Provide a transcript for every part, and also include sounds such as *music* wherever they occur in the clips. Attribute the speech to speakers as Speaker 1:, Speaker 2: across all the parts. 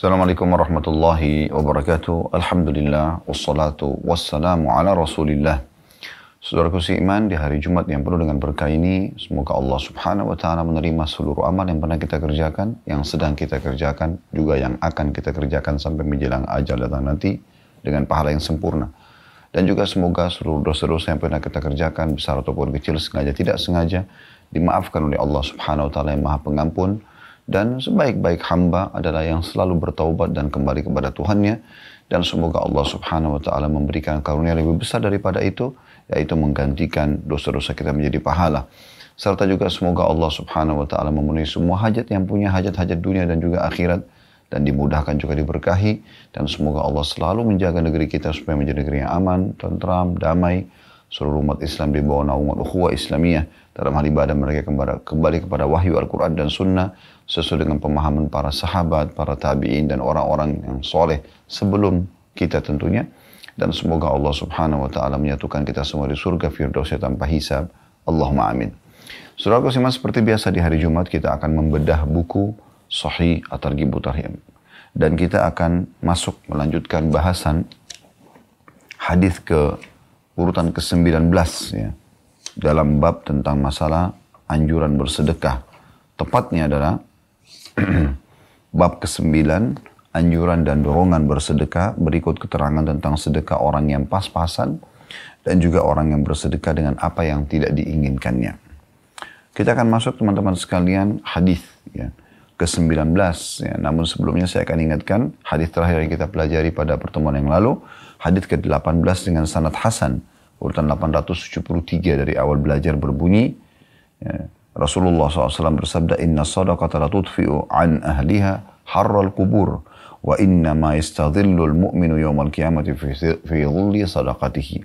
Speaker 1: Assalamualaikum warahmatullahi wabarakatuh. Alhamdulillah, wassalatu wassalamu ala rasulillah. Saudaraku iman di hari Jumat yang penuh dengan berkah ini, semoga Allah subhanahu wa ta'ala menerima seluruh amal yang pernah kita kerjakan, yang sedang kita kerjakan, juga yang akan kita kerjakan sampai menjelang ajal datang nanti dengan pahala yang sempurna. Dan juga semoga seluruh dosa-dosa yang pernah kita kerjakan, besar ataupun kecil, sengaja tidak sengaja, dimaafkan oleh Allah subhanahu wa ta'ala yang maha pengampun, dan sebaik-baik hamba adalah yang selalu bertaubat dan kembali kepada Tuhannya. Dan semoga Allah subhanahu wa ta'ala memberikan karunia lebih besar daripada itu, yaitu menggantikan dosa-dosa kita menjadi pahala. Serta juga semoga Allah subhanahu wa ta'ala memenuhi semua hajat yang punya hajat-hajat dunia dan juga akhirat. Dan dimudahkan juga diberkahi. Dan semoga Allah selalu menjaga negeri kita supaya menjadi negeri yang aman, tentram, damai. Seluruh umat Islam di bawah naungan ukhuwah Islamiyah dalam hal ibadah mereka kembali, kembali kepada wahyu Al-Quran dan Sunnah sesuai dengan pemahaman para sahabat, para tabi'in dan orang-orang yang soleh sebelum kita tentunya. Dan semoga Allah subhanahu wa ta'ala menyatukan kita semua di surga firdausnya tanpa hisab. Allahumma amin. Surah Qasimah seperti biasa di hari Jumat kita akan membedah buku Sahih At-Targhib. Dan kita akan masuk melanjutkan bahasan hadis ke urutan ke-19 ya. Dalam bab tentang masalah anjuran bersedekah. Tepatnya adalah *clears throat* Bab ke-9, anjuran dan dorongan bersedekah, berikut keterangan tentang sedekah orang yang pas-pasan, dan juga orang yang bersedekah dengan apa yang tidak diinginkannya. Kita akan masuk teman-teman sekalian hadis ya, ke-19. Ya. Namun sebelumnya saya akan ingatkan hadis terakhir yang kita pelajari pada pertemuan yang lalu, hadis ke-18 dengan sanad Hasan, urutan 873 dari awal belajar berbunyi, ya, Rasulullah SAW bersabda, Inna sadaqata la tudfi'u an ahliha harral kubur. Wa inna ma istadhillul mu'minu yawmal qiyamati fi dhulli sadaqatihi.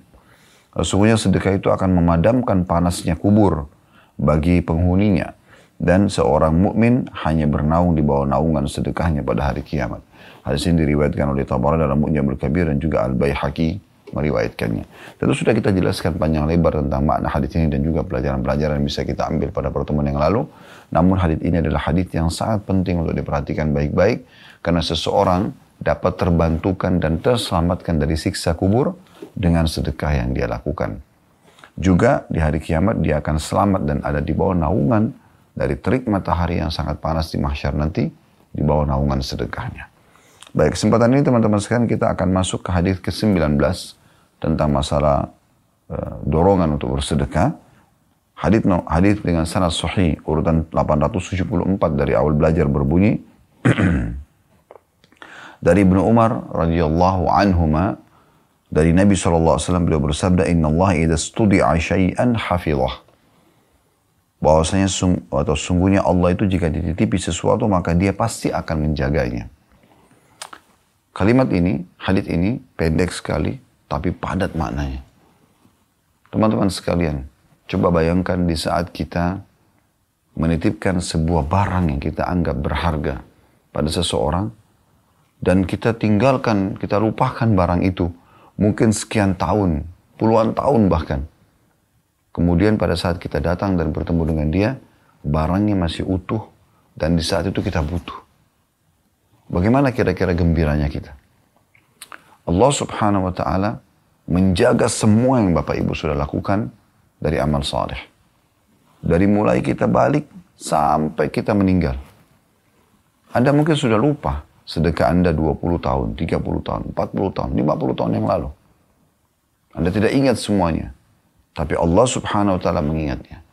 Speaker 1: Sesungguhnya sedekah itu akan memadamkan panasnya kubur bagi penghuninya. Dan seorang mukmin hanya bernaung di bawah naungan sedekahnya pada hari kiamat. Hadis ini diriwayatkan oleh Tabarani dalam Mu'jamul Kabir dan juga Al-Baihaqi meriwayatkannya. Tentu sudah kita jelaskan panjang lebar tentang makna hadis ini dan juga pelajaran-pelajaran yang bisa kita ambil pada pertemuan yang lalu. Namun hadis ini adalah hadis yang sangat penting untuk diperhatikan baik-baik karena seseorang dapat terbantukan dan terselamatkan dari siksa kubur dengan sedekah yang dia lakukan. Juga di hari kiamat dia akan selamat dan ada di bawah naungan dari terik matahari yang sangat panas di mahsyar nanti di bawah naungan sedekahnya. Baik, kesempatan ini teman-teman sekalian kita akan masuk ke hadis ke-19 tentang masalah uh, dorongan untuk bersedekah. Hadis no, hadis dengan sanad sahih urutan 874 dari awal belajar berbunyi *clears throat* dari Ibnu Umar radhiyallahu anhuma dari Nabi SAW beliau bersabda Inna Allah idha studi'a syai'an hafizah bahwasanya atau sungguhnya Allah itu jika dititipi sesuatu maka dia pasti akan menjaganya Kalimat ini, hadith ini pendek sekali, tapi padat maknanya. Teman-teman sekalian, coba bayangkan di saat kita menitipkan sebuah barang yang kita anggap berharga pada seseorang, dan kita tinggalkan, kita lupakan barang itu, mungkin sekian tahun, puluhan tahun bahkan. Kemudian pada saat kita datang dan bertemu dengan dia, barangnya masih utuh, dan di saat itu kita butuh. Bagaimana kira-kira gembiranya kita? Allah subhanahu wa ta'ala menjaga semua yang Bapak Ibu sudah lakukan dari amal saleh. Dari mulai kita balik sampai kita meninggal. Anda mungkin sudah lupa sedekah Anda 20 tahun, 30 tahun, 40 tahun, 50 tahun yang lalu. Anda tidak ingat semuanya. Tapi Allah subhanahu wa ta'ala mengingatnya.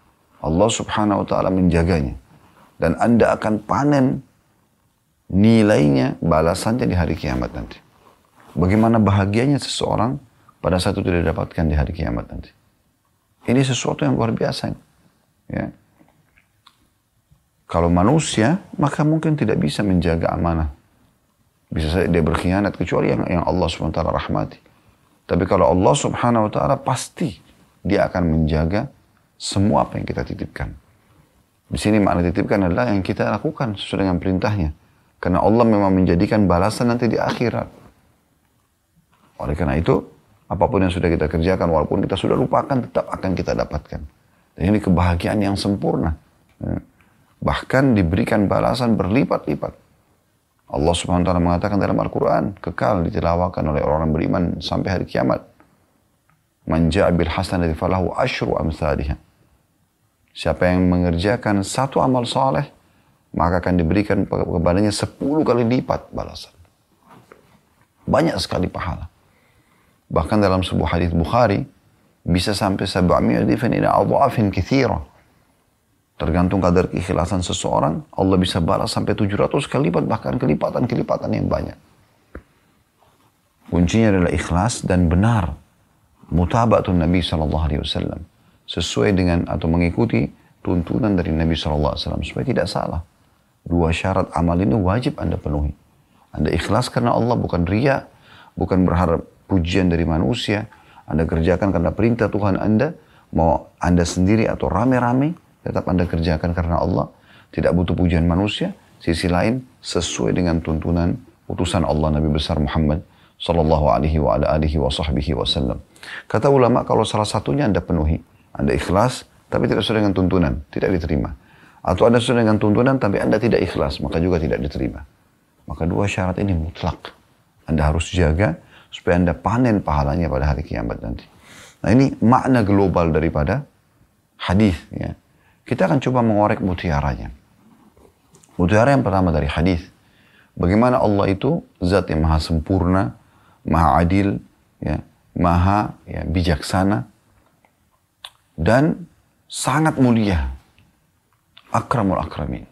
Speaker 1: Allah subhanahu wa ta'ala menjaganya. Dan Anda akan panen nilainya, balasannya di hari kiamat nanti. Bagaimana bahagianya seseorang pada saat itu tidak dapatkan di hari kiamat nanti. Ini sesuatu yang luar biasa. Ya. Kalau manusia, maka mungkin tidak bisa menjaga amanah. Bisa saja dia berkhianat, kecuali yang, yang Allah SWT rahmati. Tapi kalau Allah Subhanahu Wa Taala pasti dia akan menjaga semua apa yang kita titipkan. Di sini makna titipkan adalah yang kita lakukan sesuai dengan perintahnya. Karena Allah memang menjadikan balasan nanti di akhirat. Oleh karena itu, apa pun yang sudah kita kerjakan, walaupun kita sudah lupakan, tetap akan kita dapatkan. Dan ini kebahagiaan yang sempurna. Ya. Bahkan diberikan balasan berlipat-lipat. Allah subhanahu wa ta'ala mengatakan dalam Al-Quran, kekal ditilawakan oleh orang beriman sampai hari kiamat. Man ja'abil hasanati falahu ashru amthaliha. Siapa yang mengerjakan satu amal saleh, maka akan diberikan kepadanya sepuluh kali lipat balasan. Banyak sekali pahala. Bahkan dalam sebuah hadis Bukhari, bisa sampai 700 difan ila adhafin kithira. Tergantung kadar keikhlasan seseorang, Allah bisa balas sampai 700 kali lipat, bahkan kelipatan-kelipatan yang banyak. Kuncinya adalah ikhlas dan benar. Mutabatun Nabi SAW. Sesuai dengan atau mengikuti tuntunan dari Nabi SAW. Supaya tidak salah. Dua syarat amal ini wajib Anda penuhi. Anda ikhlas karena Allah bukan ria, bukan berharap pujian dari manusia. Anda kerjakan karena perintah Tuhan Anda, mau Anda sendiri atau rame-rame, tetap Anda kerjakan karena Allah, tidak butuh pujian manusia. Sisi lain sesuai dengan tuntunan utusan Allah Nabi besar Muhammad sallallahu alaihi wa ala alihi wa sahbihi wasallam. Kata ulama kalau salah satunya Anda penuhi, Anda ikhlas tapi tidak sesuai dengan tuntunan, tidak diterima. Atau Anda sesuai dengan tuntunan tapi Anda tidak ikhlas, maka juga tidak diterima. Maka dua syarat ini mutlak. Anda harus jaga supaya Anda panen pahalanya pada hari kiamat nanti. Nah ini makna global daripada hadis ya. Kita akan coba mengorek mutiaranya. Mutiara yang pertama dari hadis. Bagaimana Allah itu zat yang maha sempurna, maha adil, ya, maha ya, bijaksana, dan sangat mulia. Akramul akramin.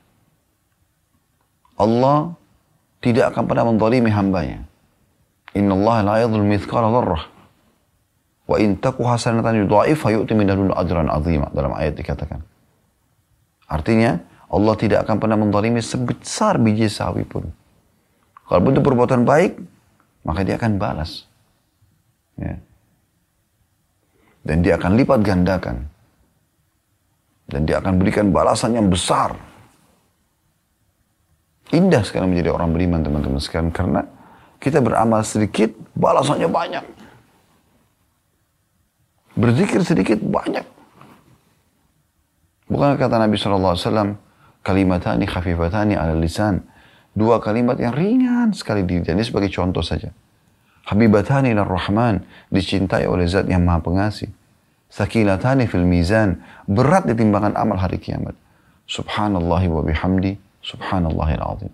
Speaker 1: Allah tidak akan pernah mendalimi hambanya. Inna Allah la yadhul mithqala dharrah. Wa in taku hasanatan yudha'ifha yu'ti min ajran azima. Dalam ayat dikatakan. Artinya, Allah tidak akan pernah mendalimi sebesar biji sawi pun. Kalau itu perbuatan baik, maka dia akan balas. Ya. Dan dia akan lipat gandakan. Dan dia akan berikan balasan yang besar. Indah sekali menjadi orang beriman teman-teman sekalian. Karena kita beramal sedikit, balasannya banyak. Berzikir sedikit, banyak. Bukan kata Nabi SAW, kalimatani khafifatani ala lisan. Dua kalimat yang ringan sekali di Ini sebagai contoh saja. Habibatani ila rahman. Dicintai oleh zat yang maha pengasih. Sakilatani fil mizan. Berat di timbangan amal hari kiamat. Subhanallah wa bihamdi. Subhanallahil azim.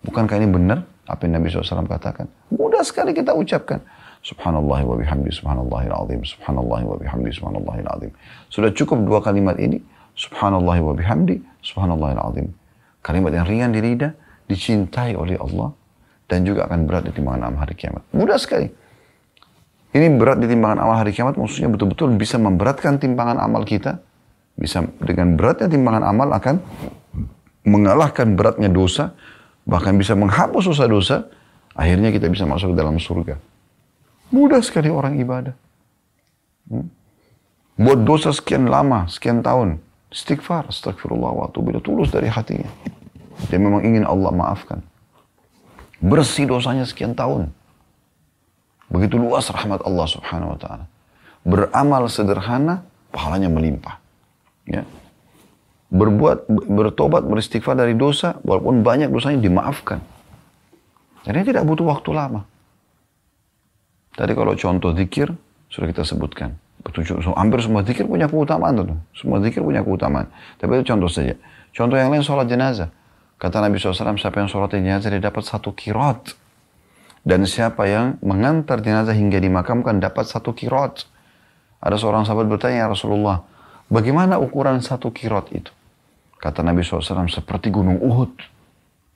Speaker 1: Bukankah ini benar apa yang Nabi SAW katakan? Mudah sekali kita ucapkan. Subhanallah wa bihamdi. Subhanallahil azim. Subhanallah wa bihamdi. Subhanallahil azim. Sudah cukup dua kalimat ini Subhanallah wa bihamdi, subhanallah azim. Kalimat yang ringan di lidah, dicintai oleh Allah, dan juga akan berat di timbangan amal hari kiamat. Mudah sekali. Ini berat di timbangan amal hari kiamat, maksudnya betul-betul bisa memberatkan timbangan amal kita. Bisa dengan beratnya timbangan amal akan mengalahkan beratnya dosa, bahkan bisa menghapus dosa-dosa, akhirnya kita bisa masuk ke dalam surga. Mudah sekali orang ibadah. Hmm? Buat dosa sekian lama, sekian tahun, Istighfar, astagfirullah wa bila tulus dari hatinya. Dia memang ingin Allah maafkan. Bersih dosanya sekian tahun. Begitu luas rahmat Allah subhanahu wa ta'ala. Beramal sederhana, pahalanya melimpah. Ya. Berbuat, bertobat, beristighfar dari dosa, walaupun banyak dosanya dimaafkan. Jadi tidak butuh waktu lama. Tadi kalau contoh zikir, sudah kita sebutkan. Petunjuk, so, hampir semua zikir punya keutamaan tuh. Semua zikir punya keutamaan. Tapi itu contoh saja. Contoh yang lain sholat jenazah. Kata Nabi SAW, siapa yang sholat jenazah dia dapat satu kirot. Dan siapa yang mengantar jenazah hingga dimakamkan dapat satu kirot. Ada seorang sahabat bertanya, ya Rasulullah, bagaimana ukuran satu kirot itu? Kata Nabi SAW, seperti gunung Uhud.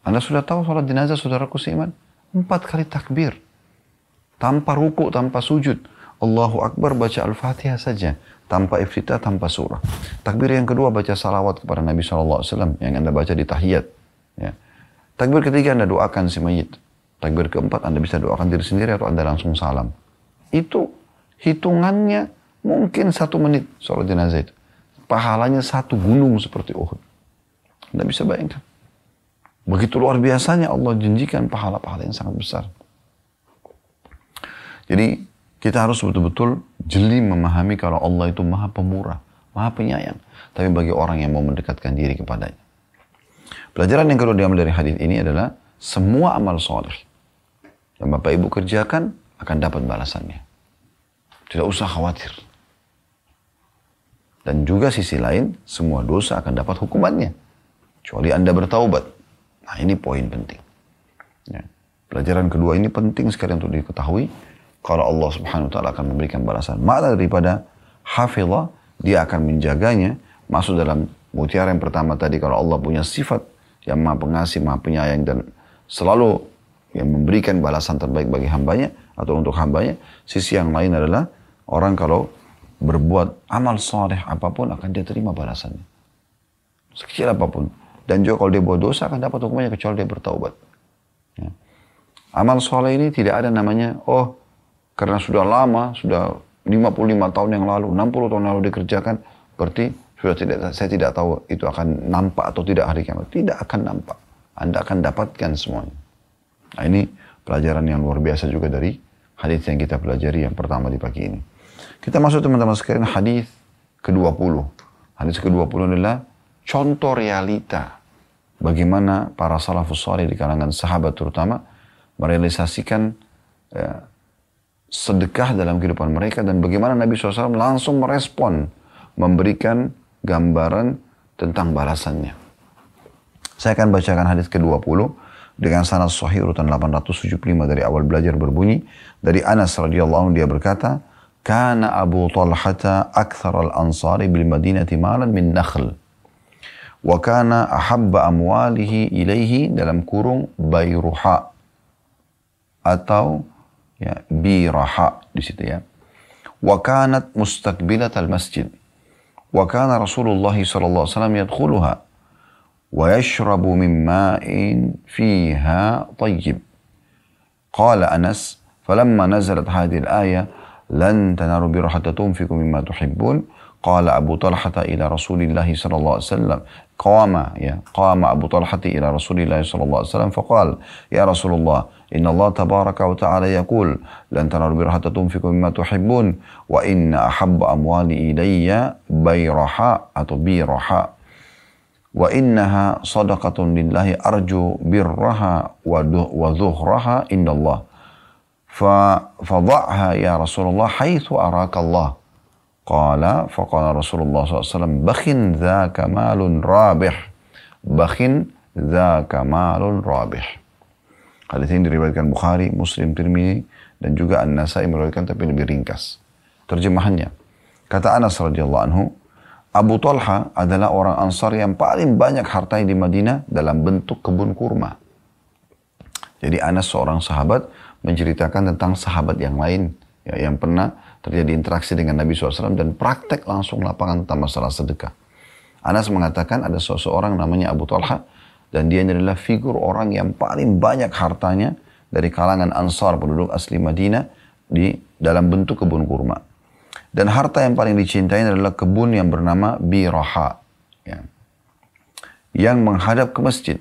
Speaker 1: Anda sudah tahu sholat jenazah, saudaraku seiman? Empat kali takbir. Tanpa ruku, tanpa sujud Allahu Akbar baca Al-Fatihah saja. Tanpa iftitah, tanpa surah. Takbir yang kedua baca salawat kepada Nabi SAW yang Anda baca di tahiyat. Ya. Takbir ketiga Anda doakan si mayit. Takbir keempat Anda bisa doakan diri sendiri atau Anda langsung salam. Itu hitungannya mungkin satu menit sholat jenazah itu. Pahalanya satu gunung seperti Uhud. Anda bisa bayangkan. Begitu luar biasanya Allah janjikan pahala-pahala yang sangat besar. Jadi kita harus betul-betul jeli memahami kalau Allah itu maha pemurah, maha penyayang. Tapi bagi orang yang mau mendekatkan diri kepadanya. Pelajaran yang kedua diambil dari hadis ini adalah semua amal soleh yang Bapak Ibu kerjakan akan dapat balasannya. Tidak usah khawatir. Dan juga sisi lain, semua dosa akan dapat hukumannya. Kecuali Anda bertaubat. Nah ini poin penting. Ya. Pelajaran kedua ini penting sekali untuk diketahui. Kalau Allah subhanahu wa ta'ala akan memberikan balasan. Makna daripada hafizah, dia akan menjaganya. Masuk dalam mutiara yang pertama tadi, kalau Allah punya sifat yang maha pengasih, maha penyayang, dan selalu yang memberikan balasan terbaik bagi hambanya, atau untuk hambanya. Sisi yang lain adalah orang kalau berbuat amal soleh apa pun akan dia terima balasannya. Sekecil apa pun. Dan juga kalau dia buat dosa akan dapat hukumannya kecuali dia bertaubat. Ya. Amal soleh ini tidak ada namanya, oh karena sudah lama, sudah 55 tahun yang lalu, 60 tahun yang lalu dikerjakan, berarti sudah tidak, saya tidak tahu itu akan nampak atau tidak hari kiamat. Tidak akan nampak. Anda akan dapatkan semuanya. Nah ini pelajaran yang luar biasa juga dari hadis yang kita pelajari yang pertama di pagi ini. Kita masuk teman-teman sekalian hadis ke-20. Hadis ke-20 adalah contoh realita bagaimana para salafus salih di kalangan sahabat terutama merealisasikan ya, sedekah dalam kehidupan mereka dan bagaimana Nabi SAW langsung merespon memberikan gambaran tentang balasannya. Saya akan bacakan hadis ke-20 dengan sanad sahih urutan 875 dari awal belajar berbunyi dari Anas radhiyallahu anhu dia berkata kana Abu Talhata akthar al-ansari bil Madinati malan min nakhl وكان أحب amwalihi ilaihi dalam kurung bayruha atau ya biraha di situ ya. Wa kanat mustaqbilat al-masjid. Wa kana Rasulullah sallallahu alaihi wasallam yadkhuluha wa yashrabu min ma'in fiha tayyib. Qala Anas, falamma nazalat hadhihi al-aya lan tanaru bi hatta tunfiqu mimma tuhibbun Qala Abu Talhata ila Rasulillah sallallahu alaihi wasallam. Qama ya, qama Abu Talhata ila Rasulillah sallallahu alaihi wasallam faqal, ya Rasulullah, inna Allah tabaraka wa ta'ala yaqul, lan tanarbu hatta tunfiqu mimma tuhibbun wa inna ahabba amwali ilayya bayraha atau biraha. Wa innaha sadaqatun lillahi arju birraha wa dhuhraha indallah. Fa fadha'ha ya Rasulullah haitsu araka Allah. Qala faqala Rasulullah SAW, Bakhin dha kamalun rabih. Bakhin dha kamalun rabih. Hadis ini diriwayatkan Bukhari, Muslim, Tirmidzi dan juga An-Nasai meriwayatkan tapi lebih ringkas. Terjemahannya, kata Anas radhiyallahu anhu, Abu Talha adalah orang Ansar yang paling banyak hartanya di Madinah dalam bentuk kebun kurma. Jadi Anas seorang sahabat menceritakan tentang sahabat yang lain ya, yang pernah terjadi interaksi dengan Nabi SAW dan praktek langsung lapangan tentang masalah sedekah. Anas mengatakan ada seseorang namanya Abu Talha dan dia adalah figur orang yang paling banyak hartanya dari kalangan Ansar penduduk asli Madinah di dalam bentuk kebun kurma. Dan harta yang paling dicintai adalah kebun yang bernama Biraha. Ya, yang menghadap ke masjid.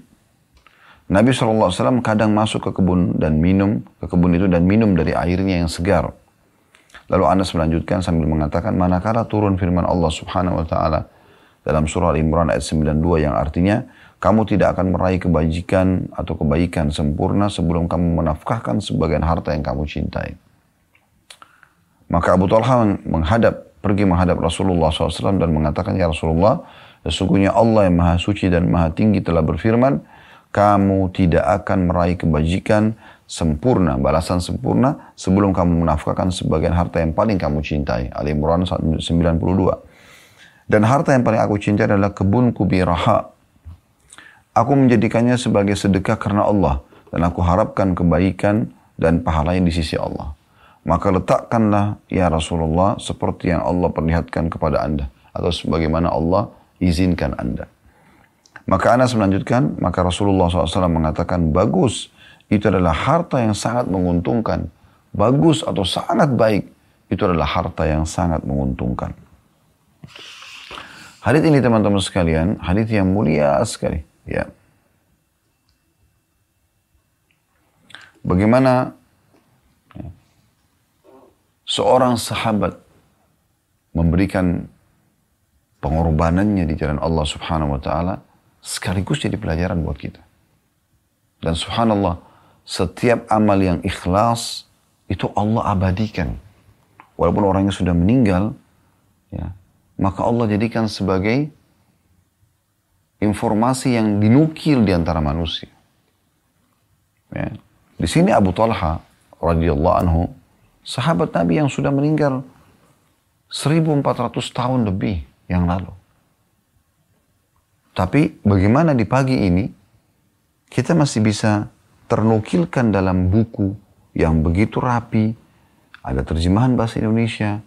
Speaker 1: Nabi SAW kadang masuk ke kebun dan minum, ke kebun itu dan minum dari airnya yang segar. Lalu Anas melanjutkan sambil mengatakan, manakala turun firman Allah Subhanahu wa taala dalam surah Al-Imran ayat 92 yang artinya, kamu tidak akan meraih kebajikan atau kebaikan sempurna sebelum kamu menafkahkan sebagian harta yang kamu cintai. Maka Abu Talha menghadap, pergi menghadap Rasulullah SAW dan mengatakan, Ya Rasulullah, sesungguhnya Allah yang maha suci dan maha tinggi telah berfirman, kamu tidak akan meraih kebajikan sempurna, balasan sempurna sebelum kamu menafkahkan sebagian harta yang paling kamu cintai. Ali Imran 92. Dan harta yang paling aku cintai adalah kebunku biraha. Aku menjadikannya sebagai sedekah karena Allah dan aku harapkan kebaikan dan pahala yang di sisi Allah. Maka letakkanlah ya Rasulullah seperti yang Allah perlihatkan kepada anda atau sebagaimana Allah izinkan anda. Maka Anas melanjutkan, maka Rasulullah SAW mengatakan, bagus, itu adalah harta yang sangat menguntungkan. Bagus atau sangat baik, itu adalah harta yang sangat menguntungkan. Hadith ini teman-teman sekalian, hadith yang mulia sekali. Ya. Bagaimana ya, seorang sahabat memberikan pengorbanannya di jalan Allah Subhanahu wa taala sekaligus jadi pelajaran buat kita. Dan subhanallah, setiap amal yang ikhlas itu Allah abadikan. Walaupun orangnya sudah meninggal, ya, maka Allah jadikan sebagai informasi yang dinukil di antara manusia. Ya. Di sini Abu Talha radhiyallahu anhu, sahabat Nabi yang sudah meninggal 1400 tahun lebih yang lalu. Tapi bagaimana di pagi ini kita masih bisa ternukilkan dalam buku yang begitu rapi, ada terjemahan bahasa Indonesia,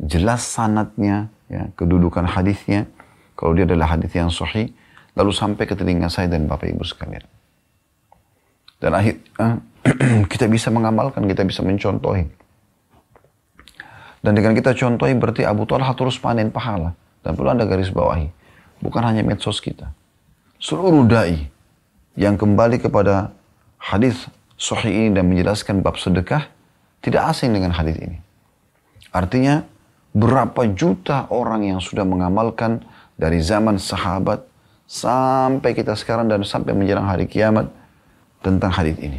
Speaker 1: jelas sanatnya, ya, kedudukan hadisnya, kalau dia adalah hadis yang sahih, lalu sampai ke telinga saya dan Bapak Ibu sekalian. Dan akhir eh, *clears throat* kita bisa mengamalkan, kita bisa mencontohi. Dan dengan kita contohi berarti Abu Talha terus panen pahala. Dan perlu Anda garis bawahi. Bukan hanya medsos kita. Seluruh da'i yang kembali kepada hadis sahih ini dan menjelaskan bab sedekah tidak asing dengan hadis ini. Artinya berapa juta orang yang sudah mengamalkan dari zaman sahabat sampai kita sekarang dan sampai menjelang hari kiamat tentang hadis ini.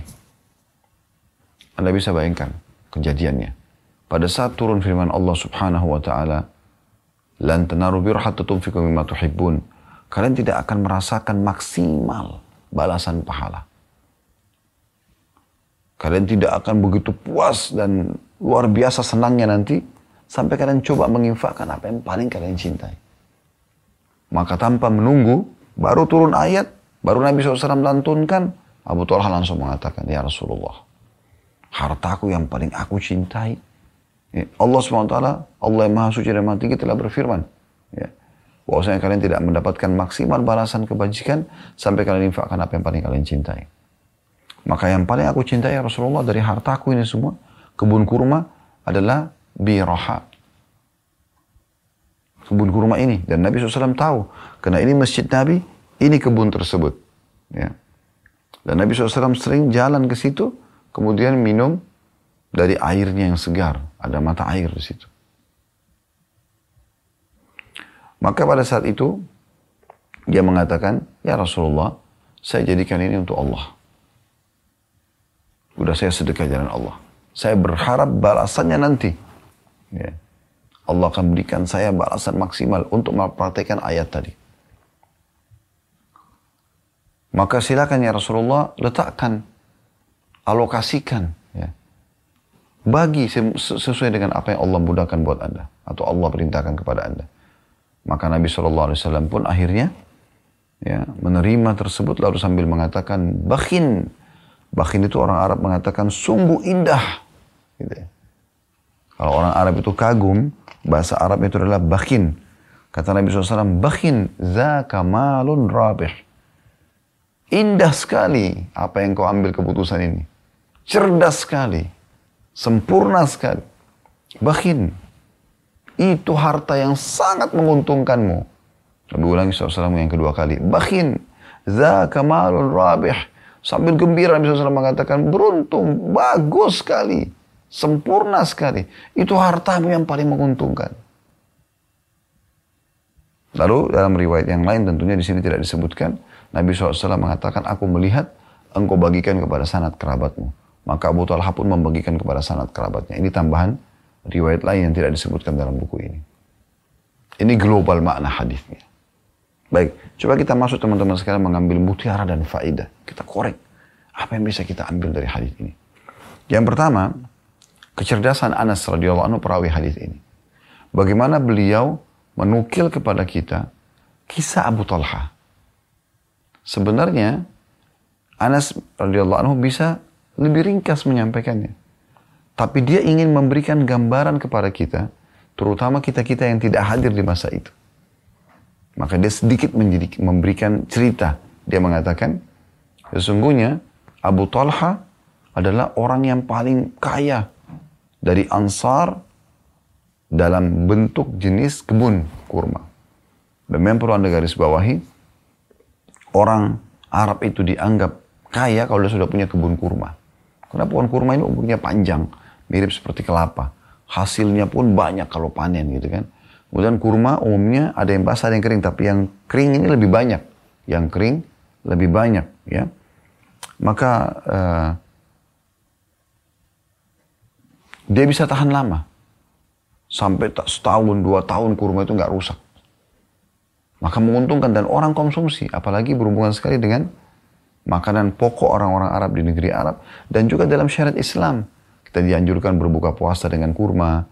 Speaker 1: Anda bisa bayangkan kejadiannya. Pada saat turun firman Allah Subhanahu wa taala, "Lan tanaru mimma tuhibbun." Kalian tidak akan merasakan maksimal balasan pahala. Kalian tidak akan begitu puas dan luar biasa senangnya nanti sampai kalian coba menginfakkan apa yang paling kalian cintai. Maka tanpa menunggu, baru turun ayat, baru Nabi SAW lantunkan, Abu Talha langsung mengatakan, Ya Rasulullah, hartaku yang paling aku cintai. Ya, Allah SWT, Allah yang Maha Suci dan Maha Tinggi telah berfirman. Ya, bahwasanya kalian tidak mendapatkan maksimal balasan kebajikan sampai kalian infakkan apa yang paling kalian cintai. Maka yang paling aku cintai ya Rasulullah dari hartaku ini semua, kebun kurma adalah biraha. Kebun kurma ini. Dan Nabi SAW tahu. Karena ini masjid Nabi, ini kebun tersebut. Ya. Dan Nabi SAW sering jalan ke situ, kemudian minum dari airnya yang segar. Ada mata air di situ. Maka pada saat itu, dia mengatakan, Ya Rasulullah, saya jadikan ini untuk Allah. Udah saya sedekah jalan Allah. Saya berharap balasannya nanti. Ya. Allah akan berikan saya balasan maksimal untuk mempraktekkan ayat tadi. Maka silakan ya Rasulullah letakkan alokasikan ya. Bagi sesuai dengan apa yang Allah mudahkan buat Anda atau Allah perintahkan kepada Anda. Maka Nabi SAW pun akhirnya ya, menerima tersebut lalu sambil mengatakan bakhin. Bakhin itu orang Arab mengatakan sungguh indah. Gitu ya. Kalau orang Arab itu kagum, bahasa Arab itu adalah bakhin. Kata Nabi SAW, bakhin zaka malun rabih. Indah sekali apa yang kau ambil keputusan ini cerdas sekali, sempurna sekali. Bakin, itu harta yang sangat menguntungkanmu. Nabi ulangi SAW yang kedua kali. Bakin, za kamalul rabih. Sambil gembira Nabi SAW mengatakan, beruntung, bagus sekali, sempurna sekali. Itu hartamu yang paling menguntungkan. Lalu dalam riwayat yang lain tentunya di sini tidak disebutkan, Nabi SAW mengatakan, aku melihat engkau bagikan kepada sanat kerabatmu. Maka Abu Talha pun membagikan kepada sanat kerabatnya. Ini tambahan riwayat lain yang tidak disebutkan dalam buku ini. Ini global makna hadisnya. Baik, coba kita masuk teman-teman sekarang mengambil mutiara dan faidah. Kita korek apa yang bisa kita ambil dari hadis ini. Yang pertama, kecerdasan Anas radhiyallahu anhu perawi hadis ini. Bagaimana beliau menukil kepada kita kisah Abu Talha. Sebenarnya Anas radhiyallahu anhu bisa lebih ringkas menyampaikannya. Tapi dia ingin memberikan gambaran kepada kita, terutama kita-kita yang tidak hadir di masa itu. Maka dia sedikit menjadi, memberikan cerita. Dia mengatakan, sesungguhnya Abu Talha adalah orang yang paling kaya dari Ansar dalam bentuk jenis kebun kurma. Dan memang perlu anda garis bawahi, orang Arab itu dianggap kaya kalau dia sudah punya kebun kurma. Karena pohon kurma ini umurnya panjang, mirip seperti kelapa. Hasilnya pun banyak kalau panen gitu kan. Kemudian kurma umumnya ada yang basah, ada yang kering. Tapi yang kering ini lebih banyak. Yang kering lebih banyak ya. maka uh, dia bisa tahan lama. Sampai setahun, dua tahun kurma itu nggak rusak. Maka menguntungkan dan orang konsumsi, apalagi berhubungan sekali dengan makanan pokok orang-orang Arab di negeri Arab dan juga dalam syariat Islam. Kita dianjurkan berbuka puasa dengan kurma,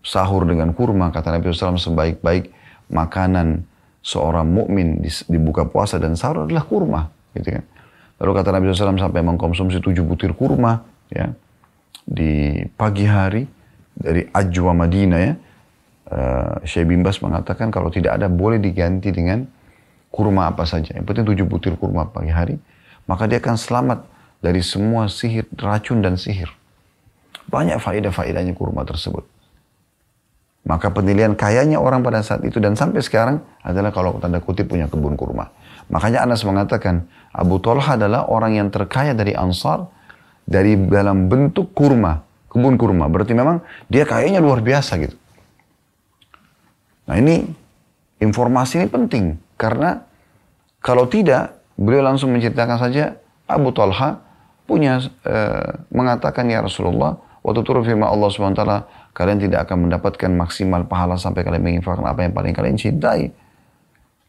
Speaker 1: sahur dengan kurma, kata Nabi SAW sebaik-baik makanan seorang mukmin dibuka puasa dan sahur adalah kurma, gitu kan. Lalu kata Nabi SAW sampai mengkonsumsi tujuh butir kurma, ya, di pagi hari dari Ajwa Madinah ya. Uh, Syekh Bimbas mengatakan kalau tidak ada boleh diganti dengan kurma apa saja. Yang penting tujuh butir kurma pagi hari. Maka dia akan selamat dari semua sihir, racun dan sihir. Banyak faedah-faedahnya kurma tersebut. Maka penilaian kayanya orang pada saat itu dan sampai sekarang adalah kalau tanda kutip punya kebun kurma. Makanya Anas mengatakan Abu Talha adalah orang yang terkaya dari Ansar dari dalam bentuk kurma, kebun kurma. Berarti memang dia kayaknya luar biasa gitu. Nah ini informasi ini penting karena kalau tidak beliau langsung menceritakan saja Abu Talha punya e, mengatakan ya Rasulullah waktu turun firman Allah swt kalian tidak akan mendapatkan maksimal pahala sampai kalian menginfakkan apa yang paling kalian cintai.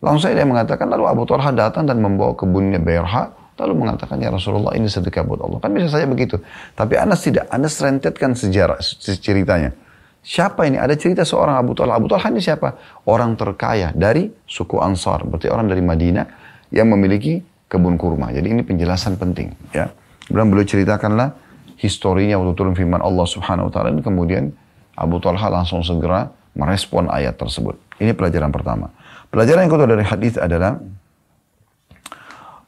Speaker 1: Langsung saya dia mengatakan lalu Abu Talha datang dan membawa kebunnya Berha Lalu mengatakan, ya Rasulullah ini sedekah buat Allah. Kan bisa saja begitu. Tapi Anas tidak. Anas rentetkan sejarah ceritanya. Siapa ini? Ada cerita seorang Abu Talha. Abu Talha ini siapa? Orang terkaya dari suku Ansar. Berarti orang dari Madinah yang memiliki kebun kurma. Jadi ini penjelasan penting. Ya. Kemudian beliau ceritakanlah historinya waktu turun firman Allah subhanahu wa ta'ala. Kemudian Abu Talha langsung segera merespon ayat tersebut. Ini pelajaran pertama. Pelajaran yang kedua dari hadis adalah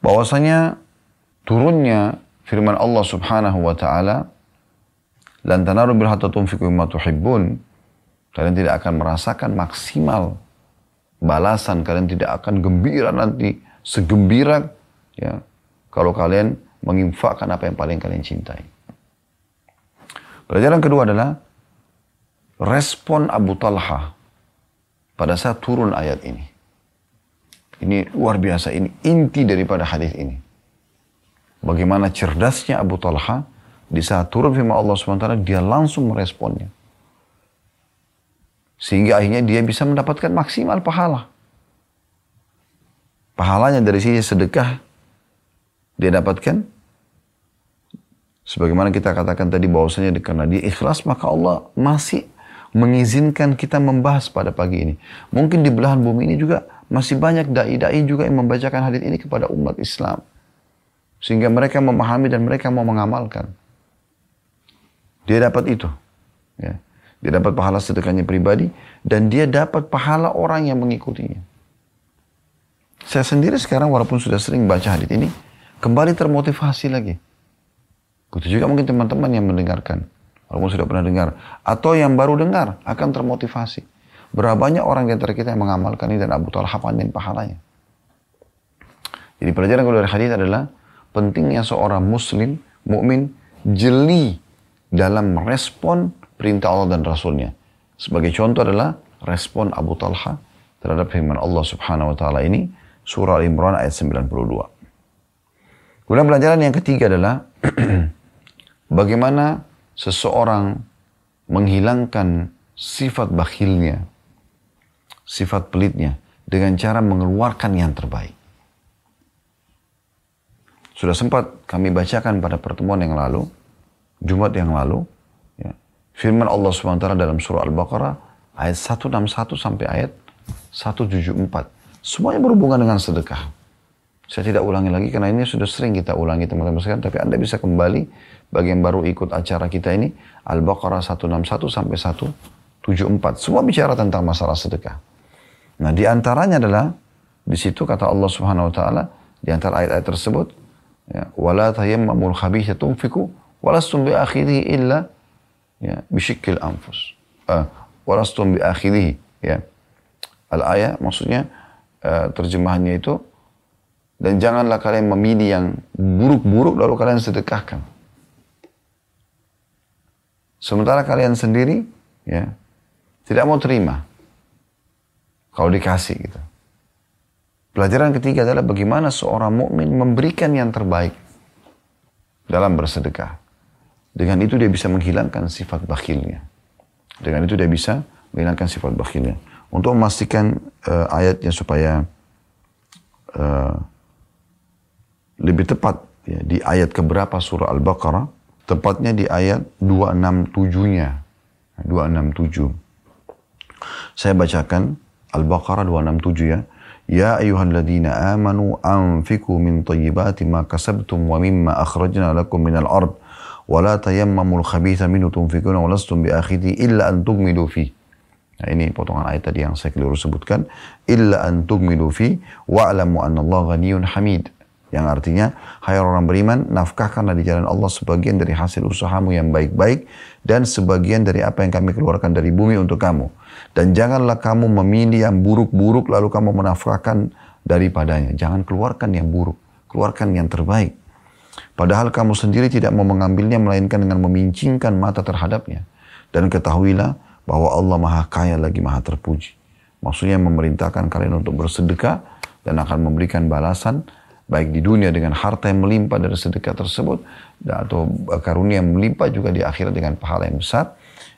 Speaker 1: bahwasanya turunnya firman Allah Subhanahu wa taala lan tanaru bil hatta tunfiqu mimma tuhibbun kalian tidak akan merasakan maksimal balasan kalian tidak akan gembira nanti segembira ya kalau kalian menginfakkan apa yang paling kalian cintai. Pelajaran kedua adalah respon Abu Talha pada saat turun ayat ini. Ini luar biasa, ini inti daripada hadis ini. Bagaimana cerdasnya Abu Talha di saat turun firman Allah SWT dia langsung meresponnya. Sehingga akhirnya dia bisa mendapatkan maksimal pahala. Pahalanya dari sisi sedekah dia dapatkan. Sebagaimana kita katakan tadi bahwasanya karena dia ikhlas maka Allah masih mengizinkan kita membahas pada pagi ini. Mungkin di belahan bumi ini juga masih banyak dai-dai juga yang membacakan hadis ini kepada umat Islam. Sehingga mereka memahami dan mereka mau mengamalkan. Dia dapat itu. Ya. Dia dapat pahala sedekahnya pribadi dan dia dapat pahala orang yang mengikutinya. Saya sendiri sekarang walaupun sudah sering baca hadis ini, kembali termotivasi lagi. Itu juga mungkin teman-teman yang mendengarkan. Walaupun sudah pernah dengar. Atau yang baru dengar akan termotivasi. Berapa banyak orang di antara kita yang mengamalkan ini dan Abu Talha pandai pahalanya. Jadi pelajaran kalau dari hadis adalah pentingnya seorang muslim, mukmin jeli dalam merespon perintah Allah dan Rasulnya. Sebagai contoh adalah respon Abu Talha terhadap firman Allah subhanahu wa ta'ala ini, surah Al-Imran ayat 92. Kemudian pelajaran yang ketiga adalah *clears throat* bagaimana seseorang menghilangkan sifat bakhilnya, sifat pelitnya dengan cara mengeluarkan yang terbaik. Sudah sempat kami bacakan pada pertemuan yang lalu, Jumat yang lalu, ya, firman Allah SWT dalam surah Al-Baqarah ayat 161 sampai ayat 174. Semuanya berhubungan dengan sedekah. Saya tidak ulangi lagi karena ini sudah sering kita ulangi teman-teman sekalian. Tapi Anda bisa kembali bagi yang baru ikut acara kita ini. Al-Baqarah 161 sampai 174. Semua bicara tentang masalah sedekah. Nah di antaranya adalah di situ kata Allah Subhanahu Wa Taala di antara ayat-ayat tersebut ya wala tayammamul khabitha tunfiku walastum bi akhirih illa ya bisyikil anfus uh, walastum bi akhirih ya al ayat maksudnya uh, terjemahannya itu dan janganlah kalian memilih yang buruk-buruk lalu kalian sedekahkan sementara kalian sendiri ya tidak mau terima kalau dikasih gitu Pelajaran ketiga adalah bagaimana seorang mukmin memberikan yang terbaik. dalam bersedekah. Dengan itu dia bisa menghilangkan sifat bakhilnya. Dengan itu dia bisa menghilangkan sifat bakhilnya. Untuk memastikan uh, ayatnya supaya uh, lebih tepat ya, di ayat keberapa surah Al-Baqarah, tepatnya di ayat 267-nya. 267. Saya bacakan Al-Baqarah 267 ya. Ya ayyuhalladzina amanu anfiku min tayyibati ma kasabtum wa mimma akhrajna lakum minal ard wa la tayammamul khabitha minhu tunfikuna wa lastum bi akhidhi illa an tugmidu fi. Nah ini potongan ayat tadi yang saya keliru sebutkan. Illa an tugmidu fi wa'lamu anna Allah ghaniyun hamid. Yang artinya, hai orang beriman, nafkahkanlah di jalan Allah sebagian dari hasil usahamu yang baik-baik dan sebagian dari apa yang kami keluarkan dari bumi untuk kamu. Dan janganlah kamu memilih yang buruk-buruk lalu kamu menafkahkan daripadanya. Jangan keluarkan yang buruk, keluarkan yang terbaik. Padahal kamu sendiri tidak mau mengambilnya melainkan dengan memincingkan mata terhadapnya. Dan ketahuilah bahwa Allah maha kaya lagi maha terpuji. Maksudnya memerintahkan kalian untuk bersedekah dan akan memberikan balasan baik di dunia dengan harta yang melimpah dari sedekah tersebut atau karunia yang melimpah juga di akhirat dengan pahala yang besar.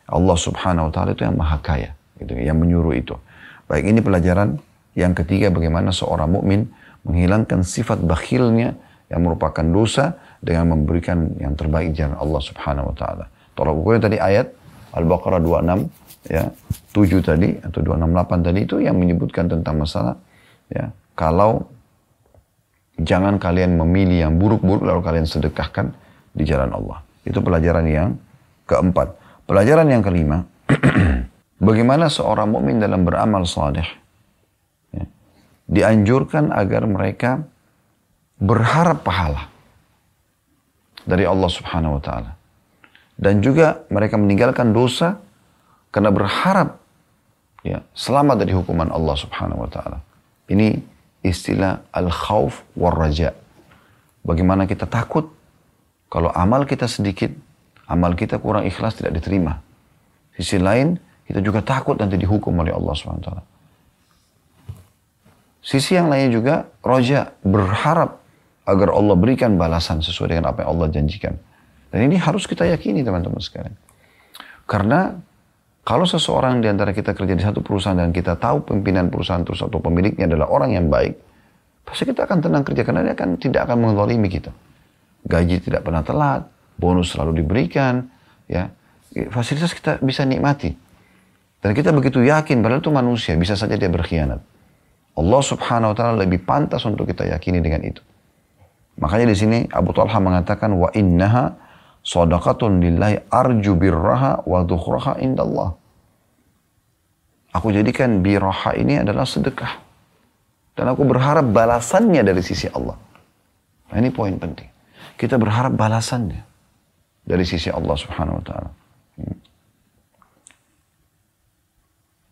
Speaker 1: Allah subhanahu wa ta'ala itu yang maha kaya gitu, yang menyuruh itu. Baik ini pelajaran yang ketiga bagaimana seorang mukmin menghilangkan sifat bakhilnya yang merupakan dosa dengan memberikan yang terbaik jalan Allah subhanahu wa ta'ala. Tolak ukurnya tadi ayat Al-Baqarah 26 ya 7 tadi atau 268 tadi itu yang menyebutkan tentang masalah ya kalau Jangan kalian memilih yang buruk-buruk lalu kalian sedekahkan di jalan Allah. Itu pelajaran yang keempat. Pelajaran yang kelima, *clears throat* bagaimana seorang mukmin dalam beramal saleh ya, dianjurkan agar mereka berharap pahala dari Allah Subhanahu wa taala. Dan juga mereka meninggalkan dosa karena berharap ya selamat dari hukuman Allah Subhanahu wa taala. Ini istilah al-khawf war raja. Bagaimana kita takut kalau amal kita sedikit, amal kita kurang ikhlas tidak diterima. Sisi lain, kita juga takut nanti dihukum oleh Allah SWT. Sisi yang lainnya juga, roja berharap agar Allah berikan balasan sesuai dengan apa yang Allah janjikan. Dan ini harus kita yakini teman-teman sekalian. Karena kalau seseorang di antara kita kerja di satu perusahaan dan kita tahu pimpinan perusahaan terus atau pemiliknya adalah orang yang baik, pasti kita akan tenang kerja karena dia akan tidak akan mengzalimi kita. Gaji tidak pernah telat, bonus selalu diberikan, ya fasilitas kita bisa nikmati. Dan kita begitu yakin, padahal itu manusia, bisa saja dia berkhianat. Allah subhanahu wa ta'ala lebih pantas untuk kita yakini dengan itu. Makanya di sini Abu Talha mengatakan, wa innaha Sadaqatun lillahi arju birraha wa dhukhraha indallah. Aku jadikan birraha ini adalah sedekah. Dan aku berharap balasannya dari sisi Allah. Nah, ini poin penting. Kita berharap balasannya dari sisi Allah subhanahu wa ta'ala. Hmm.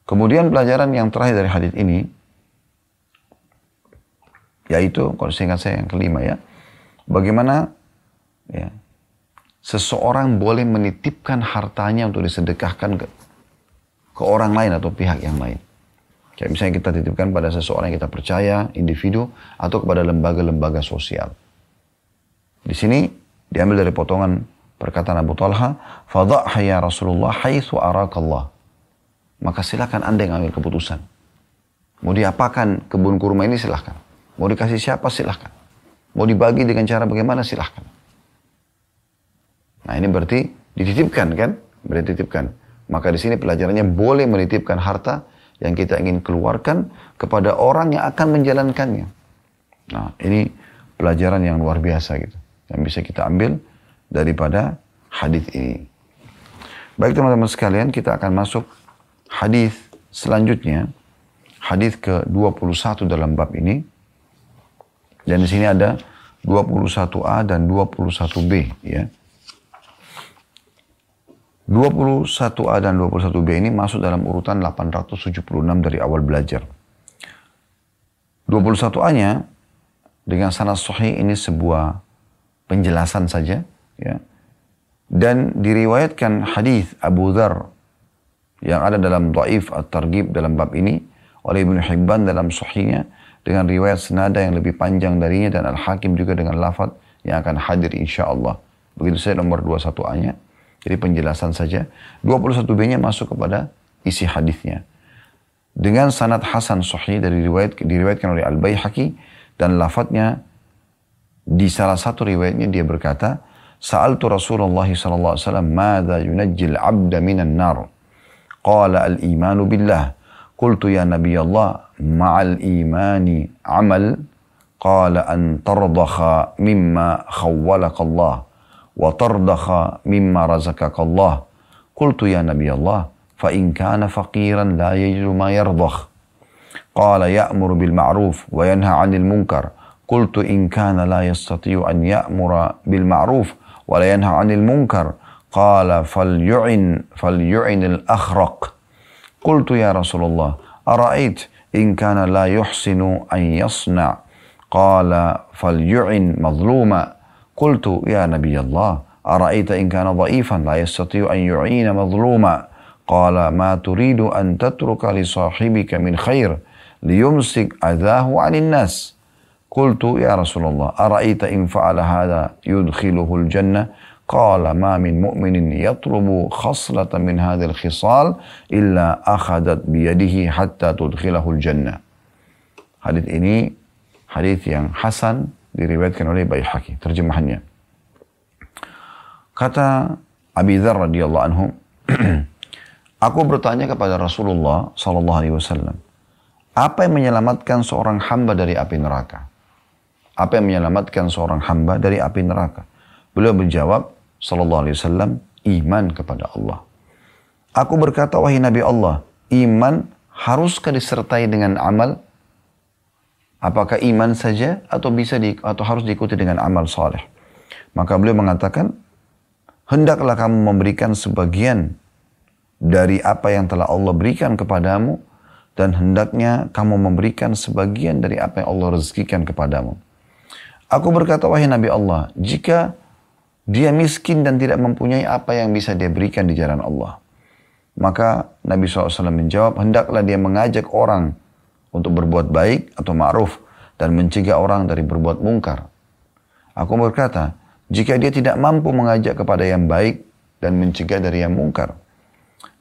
Speaker 1: Kemudian pelajaran yang terakhir dari hadis ini, yaitu, kalau seingat saya yang kelima ya, bagaimana ya, seseorang boleh menitipkan hartanya untuk disedekahkan ke, ke orang lain atau pihak yang lain. Kayak misalnya kita titipkan pada seseorang yang kita percaya, individu, atau kepada lembaga-lembaga sosial. Di sini diambil dari potongan perkataan Abu Talha, Fadha'ha ya Rasulullah haithu arakallah. Maka silakan anda yang ambil keputusan. Mau diapakan kebun kurma ini silahkan. Mau dikasih siapa silahkan. Mau dibagi dengan cara bagaimana silahkan. Nah ini berarti dititipkan kan? Berarti dititipkan. Maka di sini pelajarannya boleh menitipkan harta yang kita ingin keluarkan kepada orang yang akan menjalankannya. Nah ini pelajaran yang luar biasa gitu. Yang bisa kita ambil daripada hadis ini. Baik teman-teman sekalian, kita akan masuk hadis selanjutnya. Hadis ke-21 dalam bab ini. Dan di sini ada 21A dan 21B ya. 21A dan 21B ini masuk dalam urutan 876 dari awal belajar. 21A-nya dengan sanad sahih ini sebuah penjelasan saja ya. Dan diriwayatkan hadis Abu Dhar yang ada dalam Dhaif At-Targhib dalam bab ini oleh Ibnu Hibban dalam sahihnya dengan riwayat senada yang lebih panjang darinya dan Al-Hakim juga dengan lafaz yang akan hadir insya Allah. Begitu saya nomor 21A-nya. Jadi penjelasan saja. 21b-nya masuk kepada isi hadisnya. Dengan sanad hasan sahih dari riwayat diriwayatkan oleh Al Baihaqi dan lafadznya di salah satu riwayatnya dia berkata, "Sa'altu Rasulullah sallallahu alaihi wasallam, "Madza yunajjil 'abda minan nar?" Qala al-imanu billah. Kultu ya Nabi Allah, ma'al imani amal. Qala an tardakha mimma khawwalaka Allah. وترضخ مما رزقك الله. قلت يا نبي الله فإن كان فقيرا لا يجد ما يرضخ. قال يأمر بالمعروف وينهى عن المنكر. قلت إن كان لا يستطيع أن يأمر بالمعروف ولا ينهى عن المنكر قال فليعن فليعن الأخرق. قلت يا رسول الله أرأيت إن كان لا يحسن أن يصنع؟ قال فليعن مظلوما. قلت يا نبي الله أرأيت إن كان ضعيفا لا يستطيع أن يعين مظلوما. قال ما تريد أن تترك لصاحبك من خير ليمسك أذاه عن الناس. قلت يا رسول الله أرأيت إن فعل هذا يدخله الجنة? قال ما من مؤمن يطلب خصلة من هذه الخصال إلا أخذت بيده حتى تدخله الجنة. ini hadis yang hasan diriwayatkan oleh Baihaqi terjemahannya. Kata Abi Dzar radhiyallahu anhu, *clears throat* aku bertanya kepada Rasulullah sallallahu alaihi wasallam, apa yang menyelamatkan seorang hamba dari api neraka? Apa yang menyelamatkan seorang hamba dari api neraka? Beliau menjawab, Sallallahu Alaihi Wasallam, iman kepada Allah. Aku berkata, wahai Nabi Allah, iman haruskah disertai dengan amal? Apakah iman saja atau bisa di, atau harus diikuti dengan amal soleh? Maka beliau mengatakan, hendaklah kamu memberikan sebagian dari apa yang telah Allah berikan kepadamu dan hendaknya kamu memberikan sebagian dari apa yang Allah rezekikan kepadamu. Aku berkata, wahai Nabi Allah, jika dia miskin dan tidak mempunyai apa yang bisa dia berikan di jalan Allah. Maka Nabi SAW menjawab, hendaklah dia mengajak orang untuk berbuat baik atau ma'ruf dan mencegah orang dari berbuat mungkar. Aku berkata, jika dia tidak mampu mengajak kepada yang baik dan mencegah dari yang mungkar,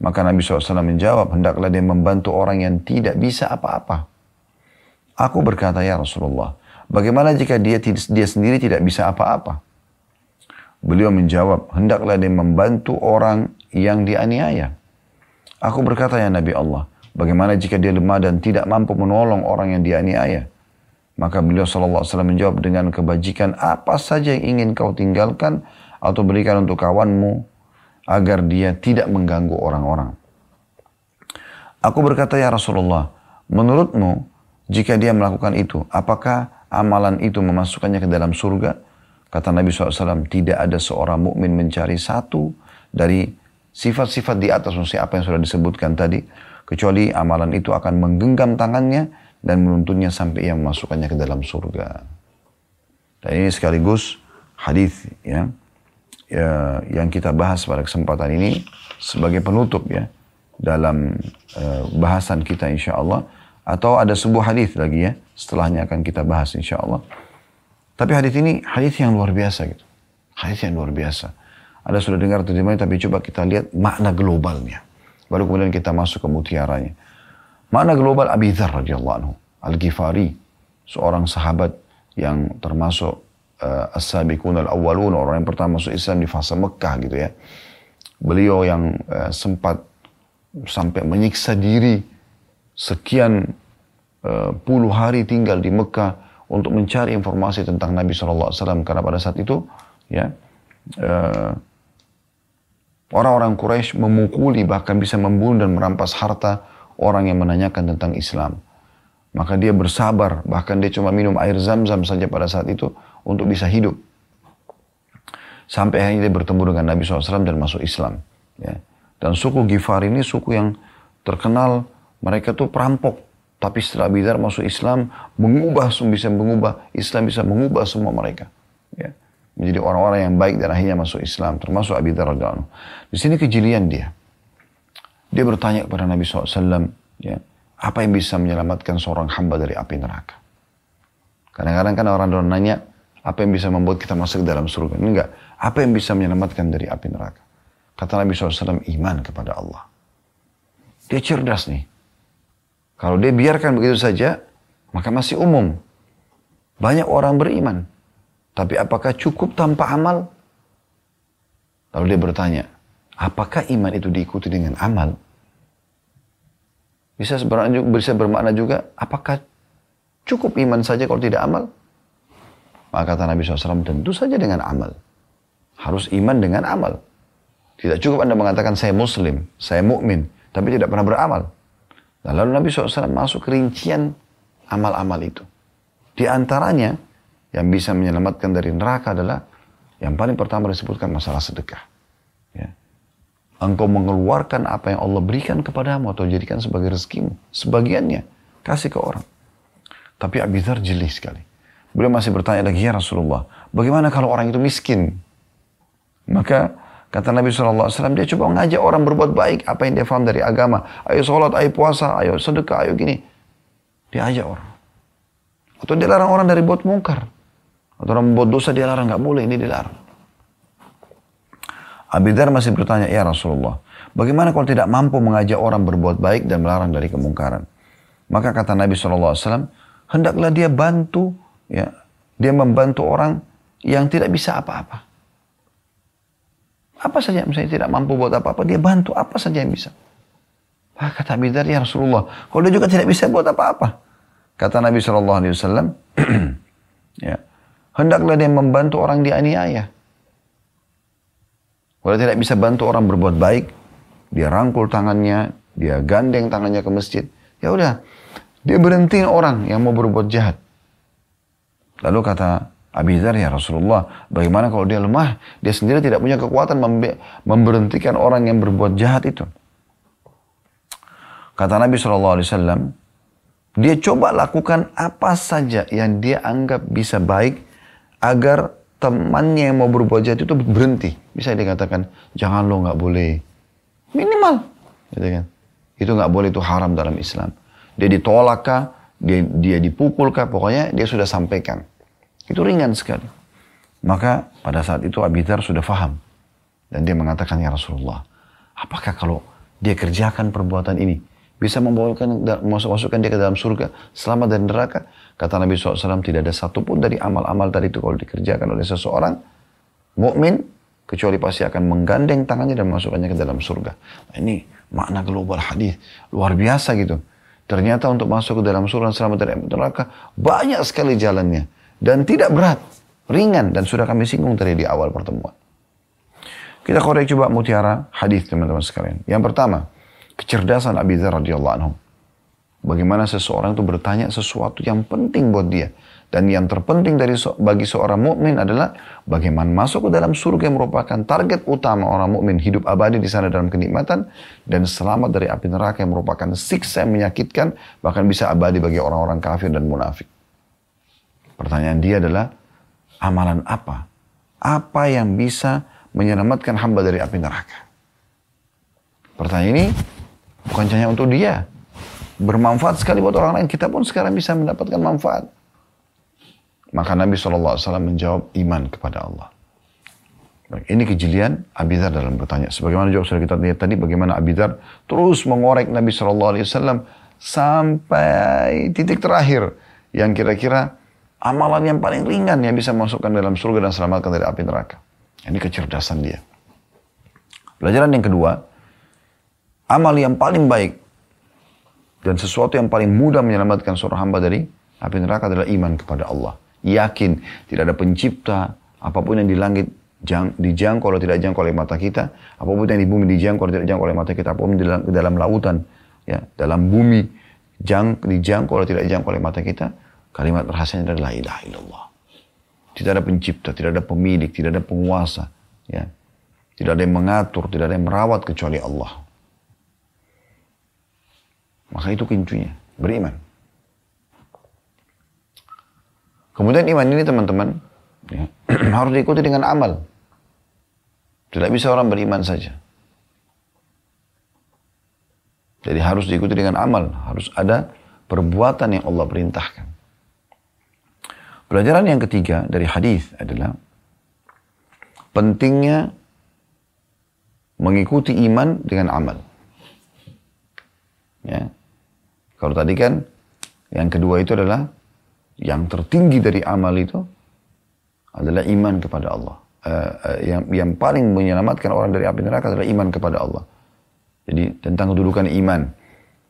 Speaker 1: maka Nabi SAW menjawab, hendaklah dia membantu orang yang tidak bisa apa-apa. Aku berkata, ya Rasulullah, Bagaimana jika dia dia sendiri tidak bisa apa-apa? Beliau menjawab, hendaklah dia membantu orang yang dianiaya. Aku berkata, ya Nabi Allah, bagaimana jika dia lemah dan tidak mampu menolong orang yang dianiaya? Maka beliau SAW menjawab dengan kebajikan apa saja yang ingin kau tinggalkan atau berikan untuk kawanmu agar dia tidak mengganggu orang-orang. Aku berkata, ya Rasulullah, menurutmu jika dia melakukan itu, apakah amalan itu memasukkannya ke dalam surga? Kata Nabi SAW, tidak ada seorang mukmin mencari satu dari sifat-sifat di atas, maksudnya apa yang sudah disebutkan tadi, kecuali amalan itu akan menggenggam tangannya dan menuntunnya sampai ia memasukkannya ke dalam surga. Dan ini sekaligus hadis ya, ya yang kita bahas pada kesempatan ini sebagai penutup ya dalam uh, bahasan kita insya Allah atau ada sebuah hadis lagi ya Setelahnya akan kita bahas insya Allah. Tapi hadis ini hadis yang luar biasa gitu. Hadis yang luar biasa. Ada sudah dengar terjemahnya tapi coba kita lihat makna globalnya. Baru kemudian kita masuk ke mutiaranya. Makna global Abi Dhar radhiyallahu anhu. Al-Ghifari. Seorang sahabat yang termasuk uh, as-sabiqun al-awwalun. Orang yang pertama masuk Islam di fase Mekah gitu ya. Beliau yang uh, sempat sampai menyiksa diri sekian Eh, puluh hari tinggal di Mekah untuk mencari informasi tentang Nabi SAW karena pada saat itu ya uh, orang-orang Quraisy memukuli bahkan bisa membunuh dan merampas harta orang yang menanyakan tentang Islam. Maka dia bersabar, bahkan dia cuma minum air zam-zam saja pada saat itu untuk bisa hidup. Sampai akhirnya dia bertemu dengan Nabi SAW dan masuk Islam. Ya. Dan suku Gifar ini suku yang terkenal mereka tuh perampok. Tapi setelah Bidar masuk Islam, mengubah, bisa mengubah, Islam bisa mengubah semua mereka. Ya. Menjadi orang-orang yang baik dan akhirnya masuk Islam, termasuk Abi Dhar Di sini kejelian dia. Dia bertanya kepada Nabi SAW, ya, apa yang bisa menyelamatkan seorang hamba dari api neraka? Kadang-kadang kan orang orang nanya, Apa yang bisa membuat kita masuk ke dalam surga? Enggak. Apa yang bisa menyelamatkan dari api neraka? Kata Nabi SAW, iman kepada Allah. Dia cerdas nih. Kalau dia biarkan begitu saja, maka masih umum. Banyak orang beriman. Tapi apakah cukup tanpa amal? Lalu dia bertanya, apakah iman itu diikuti dengan amal? Bisa bermakna, bisa bermakna juga, apakah cukup iman saja kalau tidak amal? Maka kata Nabi SAW, tentu saja dengan amal. Harus iman dengan amal. Tidak cukup Anda mengatakan saya muslim, saya mukmin, tapi tidak pernah beramal. Lalu Nabi SAW masuk ke rincian amal-amal itu. Di antaranya, yang bisa menyelamatkan dari neraka adalah yang paling pertama disebutkan masalah sedekah. Ya. Engkau mengeluarkan apa yang Allah berikan kepadamu atau jadikan sebagai rezekimu. Sebagiannya, kasih ke orang. Tapi Abizar jeli sekali. Beliau masih bertanya lagi, ya Rasulullah, bagaimana kalau orang itu miskin? Maka kata Nabi SAW, dia coba mengajak orang berbuat baik, apa yang dia faham dari agama. Ayo sholat, ayo puasa, ayo sedekah, ayo gini. Dia ajak orang. Atau dia larang orang dari buat mungkar. Atau orang membuat dosa dia larang, nggak boleh, ini dilarang. Abidar masih bertanya, ya Rasulullah, bagaimana kalau tidak mampu mengajak orang berbuat baik dan melarang dari kemungkaran? Maka kata Nabi SAW, hendaklah dia bantu ya dia membantu orang yang tidak bisa apa-apa. Apa saja misalnya tidak mampu buat apa-apa, dia bantu apa saja yang bisa. Ah, kata Bidar, ya Rasulullah, kalau dia juga tidak bisa buat apa-apa. Kata Nabi Wasallam, *clears throat* ya, hendaklah dia membantu orang dianiaya. Kalau tidak bisa bantu orang berbuat baik, dia rangkul tangannya, dia gandeng tangannya ke masjid. Ya udah, dia berhentiin orang yang mau berbuat jahat. Lalu kata Abi Dhar, ya Rasulullah, bagaimana kalau dia lemah? Dia sendiri tidak punya kekuatan memberhentikan orang yang berbuat jahat itu. Kata Nabi SAW, dia coba lakukan apa saja yang dia anggap bisa baik agar temannya yang mau berbuat jahat itu berhenti. Bisa dikatakan, jangan lo nggak boleh. Minimal. Gitu kan. Itu nggak boleh, itu haram dalam Islam. Dia ditolak kah, dia, dia dipukul kah, pokoknya dia sudah sampaikan. Itu ringan sekali. Maka pada saat itu Abidar sudah faham. Dan dia mengatakan, Ya Rasulullah, apakah kalau dia kerjakan perbuatan ini, bisa membawakan masuk-masukkan dia ke dalam surga, selamat dari neraka? Kata Nabi SAW, tidak ada satupun dari amal-amal tadi itu kalau dikerjakan oleh seseorang, mukmin kecuali pasti akan menggandeng tangannya dan masukkannya ke dalam surga. Nah, ini makna global hadis luar biasa gitu. Ternyata untuk masuk ke dalam surga selamat dari neraka banyak sekali jalannya. Dan tidak berat, ringan dan sudah kami singgung tadi di awal pertemuan. Kita korek coba mutiara hadis teman-teman sekalian. Yang pertama, kecerdasan Abi Dzar radhiyallahu anhu. Bagaimana seseorang itu bertanya sesuatu yang penting buat dia. Dan yang terpenting dari bagi seorang mukmin adalah bagaimana masuk ke dalam surga yang merupakan target utama orang mukmin hidup abadi di sana dalam kenikmatan dan selamat dari api neraka yang merupakan siksa yang menyakitkan bahkan bisa abadi bagi orang-orang kafir dan munafik. Pertanyaan dia adalah, amalan apa? Apa yang bisa menyelamatkan hamba dari api neraka? Pertanyaan ini bukan hanya untuk dia. Bermanfaat sekali buat orang lain. Kita pun sekarang bisa mendapatkan manfaat. Maka Nabi SAW menjawab iman kepada Allah. Ini kejelian Abidar dalam bertanya. Sebagaimana jawab sudah kita lihat tadi, bagaimana Abidar terus mengorek Nabi SAW sampai titik terakhir yang kira-kira amalan yang paling ringan yang bisa masukkan dalam surga dan selamatkan dari api neraka. Ini kecerdasan dia. Pelajaran yang kedua, amal yang paling baik dan sesuatu yang paling mudah menyelamatkan seorang hamba dari api neraka adalah iman kepada Allah. Yakin tidak ada pencipta, apa pun yang di langit dijangkau kalau tidak dijangkau oleh mata kita, apa pun yang di bumi dijangkau kalau tidak dijangkau oleh mata kita, apa pun di dalam, dalam lautan, ya dalam bumi jang, dijangkau kalau tidak dijangkau oleh mata kita, Kalimat rahasianya adalah la ilaha. Tidak ada pencipta, tidak ada pemilik, tidak ada penguasa. Ya. Tidak ada yang mengatur, tidak ada yang merawat kecuali Allah. Maka itu kuncinya, beriman. Kemudian iman ini teman-teman ya, *clears throat* harus diikuti dengan amal. Tidak bisa orang beriman saja. Jadi harus diikuti dengan amal, harus ada perbuatan yang Allah perintahkan. Pelajaran yang ketiga dari hadis adalah pentingnya mengikuti iman dengan amal. Ya. Kalau tadi kan yang kedua itu adalah yang tertinggi dari amal itu adalah iman kepada Allah. Uh, uh, yang yang paling menyelamatkan orang dari api neraka adalah iman kepada Allah. Jadi tentang kedudukan iman.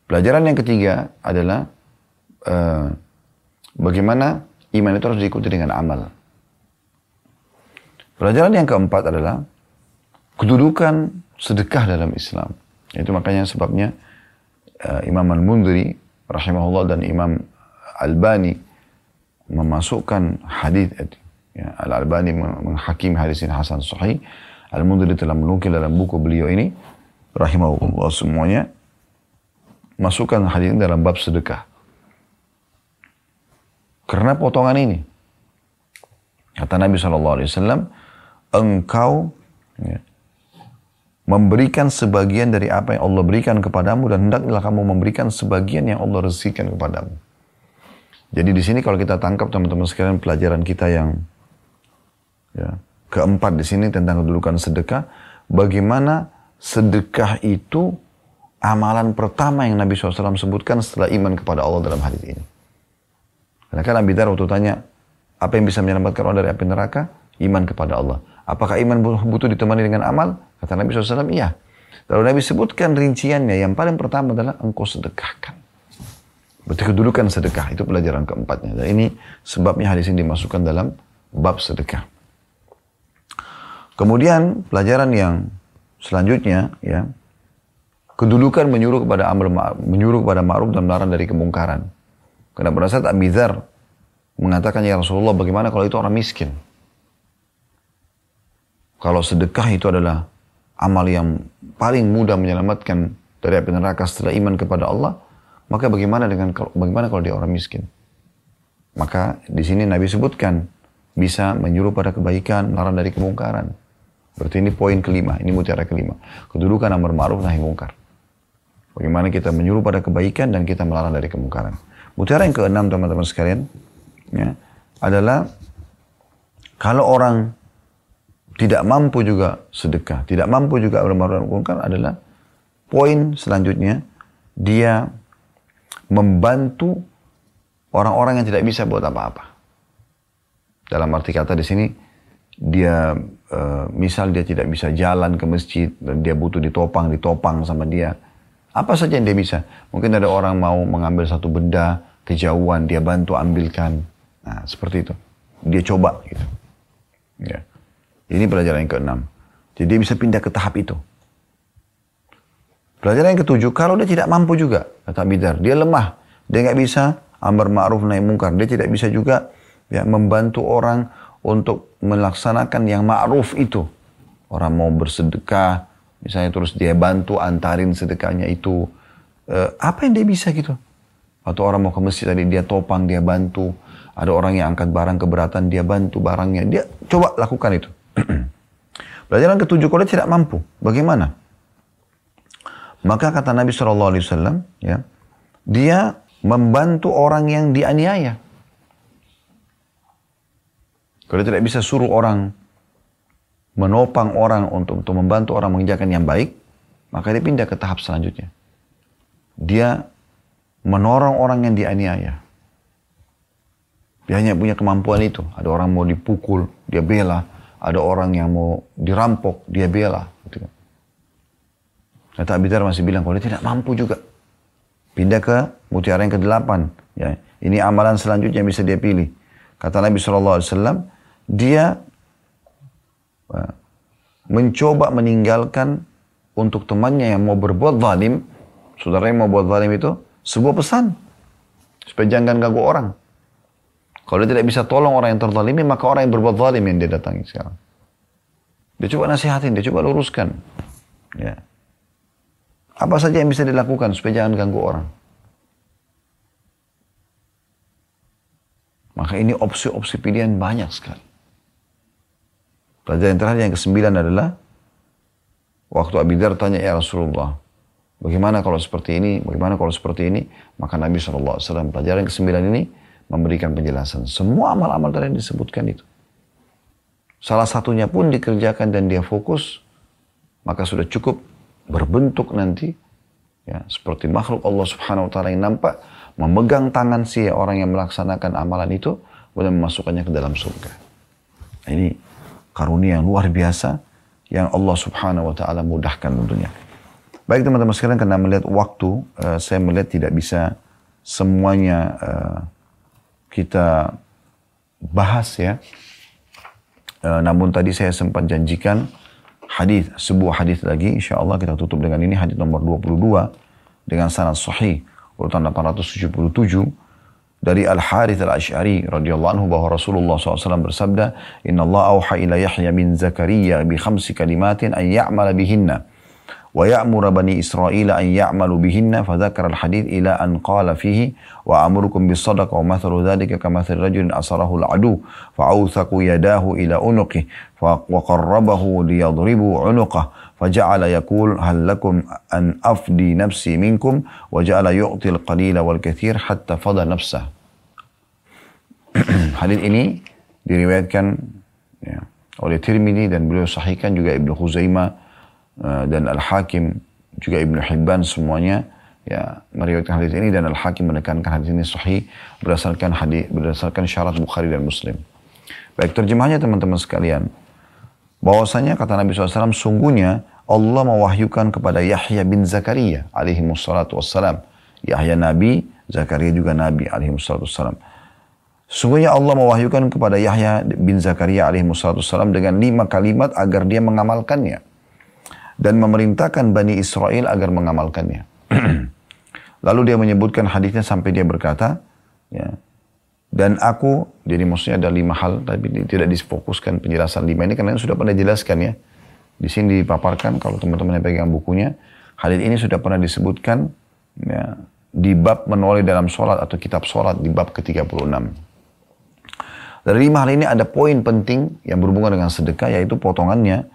Speaker 1: Pelajaran yang ketiga adalah uh, bagaimana iman itu harus diikuti dengan amal. Pelajaran yang keempat adalah kedudukan sedekah dalam Islam. Itu makanya sebabnya uh, Imam Al-Mundri rahimahullah dan Imam Albani memasukkan hadis. Ya, Al-Albani menghakimi hadis ini hasan sahih. Al-Mundri telah menukil dalam buku beliau ini rahimahullah semuanya masukkan hadis ini dalam bab sedekah. Karena potongan ini kata Nabi SAW, engkau ya, memberikan sebagian dari apa yang Allah berikan kepadamu dan hendaklah kamu memberikan sebagian yang Allah rezekikan kepadamu. Jadi di sini kalau kita tangkap teman-teman sekalian pelajaran kita yang ya, keempat di sini tentang kedudukan sedekah, bagaimana sedekah itu amalan pertama yang Nabi SAW sebutkan setelah iman kepada Allah dalam hadis ini. Karena kan Nabi Dar waktu tanya, apa yang bisa menyelamatkan orang dari api neraka? Iman kepada Allah. Apakah iman butuh ditemani dengan amal? Kata Nabi SAW, iya. Lalu Nabi sebutkan rinciannya, yang paling pertama adalah engkau sedekahkan. Berarti kedudukan sedekah, itu pelajaran keempatnya. Dan ini sebabnya hadis ini dimasukkan dalam bab sedekah. Kemudian pelajaran yang selanjutnya, ya, kedudukan menyuruh kepada amal menyuruh kepada ma'ruf dan melarang dari kemungkaran. Karena pada saat Abi mengatakan ya Rasulullah bagaimana kalau itu orang miskin? Kalau sedekah itu adalah amal yang paling mudah menyelamatkan dari api neraka setelah iman kepada Allah, maka bagaimana dengan bagaimana kalau dia orang miskin? Maka di sini Nabi sebutkan bisa menyuruh pada kebaikan, melarang dari kemungkaran. Berarti ini poin kelima, ini mutiara kelima. Kedudukan amar ma'ruf nahi mungkar. Bagaimana kita menyuruh pada kebaikan dan kita melarang dari kemungkaran. Mutiara yang keenam teman-teman sekalian ya, adalah kalau orang tidak mampu juga sedekah, tidak mampu juga bermaruan ma'ruf adalah poin selanjutnya dia membantu orang-orang yang tidak bisa buat apa-apa. Dalam arti kata di sini dia uh, misal dia tidak bisa jalan ke masjid dan dia butuh ditopang, ditopang sama dia. Apa saja yang dia bisa. Mungkin ada orang mau mengambil satu benda kejauhan, dia bantu ambilkan. Nah, seperti itu. Dia coba gitu. Ya. Ini pelajaran yang keenam. Jadi dia bisa pindah ke tahap itu. Pelajaran yang ketujuh, kalau dia tidak mampu juga, kata Bidar, dia lemah, dia nggak bisa amar ma'ruf naik mungkar, dia tidak bisa juga ya membantu orang untuk melaksanakan yang ma'ruf itu. Orang mau bersedekah, misalnya terus dia bantu antarin sedekahnya itu. Eh, apa yang dia bisa gitu? Atau orang mau ke masjid tadi dia topang, dia bantu. Ada orang yang angkat barang keberatan, dia bantu barangnya. Dia coba lakukan itu. *clears throat* Pelajaran ketujuh, kalau tidak mampu, bagaimana? Maka kata Nabi SAW, ya, dia membantu orang yang dianiaya. Kalau tidak bisa suruh orang menopang orang untuk, untuk membantu orang mengerjakan yang baik, maka dia pindah ke tahap selanjutnya. Dia menorong orang yang dianiaya. Dia hanya punya kemampuan itu. Ada orang mau dipukul, dia bela ada orang yang mau dirampok, dia bela. Gitu. Kata Abi masih bilang, kalau dia tidak mampu juga. Pindah ke mutiara yang ke-8. Ya. Ini amalan selanjutnya yang bisa dia pilih. Kata Nabi SAW, dia uh, mencoba meninggalkan untuk temannya yang mau berbuat zalim, saudara yang mau buat zalim itu, sebuah pesan. Supaya jangan ganggu orang. Kalau dia tidak bisa tolong orang yang terzalimi, maka orang yang berbuat zalim yang dia datangi sekarang. Dia coba nasihatin, dia coba luruskan. Ya. Apa saja yang bisa dilakukan supaya jangan ganggu orang. Maka ini opsi-opsi pilihan banyak sekali. Pelajaran terakhir yang kesembilan adalah waktu Abidar tanya ya Rasulullah, bagaimana kalau seperti ini, bagaimana kalau seperti ini, maka Nabi SAW pelajaran yang kesembilan ini memberikan penjelasan. Semua amal-amal tadi yang disebutkan itu. Salah satunya pun dikerjakan dan dia fokus, maka sudah cukup berbentuk nanti ya seperti makhluk Allah Subhanahu wa taala yang nampak memegang tangan si orang yang melaksanakan amalan itu dan memasukkannya ke dalam surga. Ini karunia yang luar biasa yang Allah Subhanahu wa taala mudahkan tentunya. Baik teman-teman sekalian karena melihat waktu, uh, saya melihat tidak bisa semuanya uh, kita bahas ya. Uh, namun tadi saya sempat janjikan hadis sebuah hadis lagi insya Allah kita tutup dengan ini hadis nomor 22 dengan sanad sahih urutan 877 dari Al Harith Al Ash'ari radhiyallahu anhu bahwa Rasulullah SAW bersabda, Inna Allah auha ila Yahya bin Zakaria bi khamsi kalimatin an ya'mala bihinna. ويأمر بني إسرائيل أن يعملوا بهن فذكر الحديث إلى أن قال فيه وأمركم بالصدقة ومثل ذلك كمثل رجل أسره العدو فأوثق يداه إلى عنقه وقربه ليضربوا عنقه فجعل يقول هل لكم أن أفدي نفسي منكم؟ وجعل يعطي القليل والكثير حتى فضى نفسه. *clears throat* Hadis ini diriwayatkan ya, oleh Tirmidzi dan beliau sahihkan juga Ibnu Khuzaimah dan Al-Hakim juga Ibnu Hibban semuanya ya meriwayatkan hadis ini dan Al-Hakim menekankan hadis ini sahih berdasarkan hadis berdasarkan syarat Bukhari dan Muslim. Baik terjemahnya teman-teman sekalian. Bahwasanya kata Nabi SAW sungguhnya Allah mewahyukan kepada Yahya bin Zakaria alaihi wassalatu wassalam. Yahya Nabi, Zakaria juga Nabi alaihi wassalatu wassalam. Sungguhnya Allah mewahyukan kepada Yahya bin Zakaria alaihi wassalatu wassalam dengan lima kalimat agar dia mengamalkannya dan memerintahkan Bani Israel agar mengamalkannya. *clears throat* Lalu dia menyebutkan hadisnya sampai dia berkata, ya, dan aku, jadi maksudnya ada lima hal, tapi tidak difokuskan penjelasan lima ini karena sudah pernah jelaskan ya. Di sini dipaparkan kalau teman-teman yang pegang bukunya, hadis ini sudah pernah disebutkan ya, di bab menoleh dalam sholat atau kitab sholat di bab ke-36. Dari lima hal ini ada poin penting yang berhubungan dengan sedekah yaitu potongannya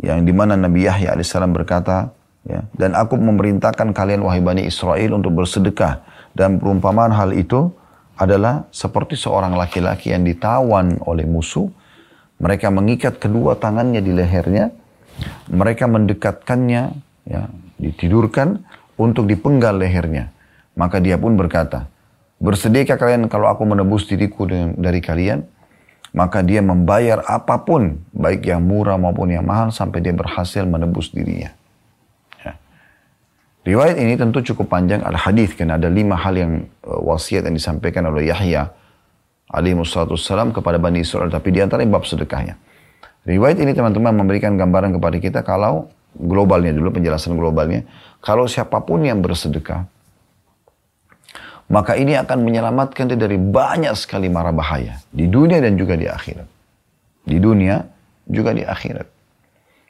Speaker 1: yang di mana Nabi Yahya alaihissalam berkata, ya, dan aku memerintahkan kalian wahai Bani Israel untuk bersedekah. Dan perumpamaan hal itu adalah seperti seorang laki-laki yang ditawan oleh musuh. Mereka mengikat kedua tangannya di lehernya. Mereka mendekatkannya, ya, ditidurkan untuk dipenggal lehernya. Maka dia pun berkata, Bersedekah kalian kalau aku menebus diriku dari kalian? Maka dia membayar apa pun, baik yang murah maupun yang mahal, sampai dia berhasil menebus dirinya. Ya. Riwayat ini tentu cukup panjang al-hadis karena ada lima hal yang uh, wasiat yang disampaikan oleh Yahya alaihi wassalam kepada Bani Israel, tapi di antara bab sedekahnya. Riwayat ini teman-teman memberikan gambaran kepada kita kalau globalnya dulu, penjelasan globalnya, kalau siapa pun yang bersedekah, maka ini akan menyelamatkan dia dari banyak sekali mara bahaya di dunia dan juga di akhirat. Di dunia juga di akhirat.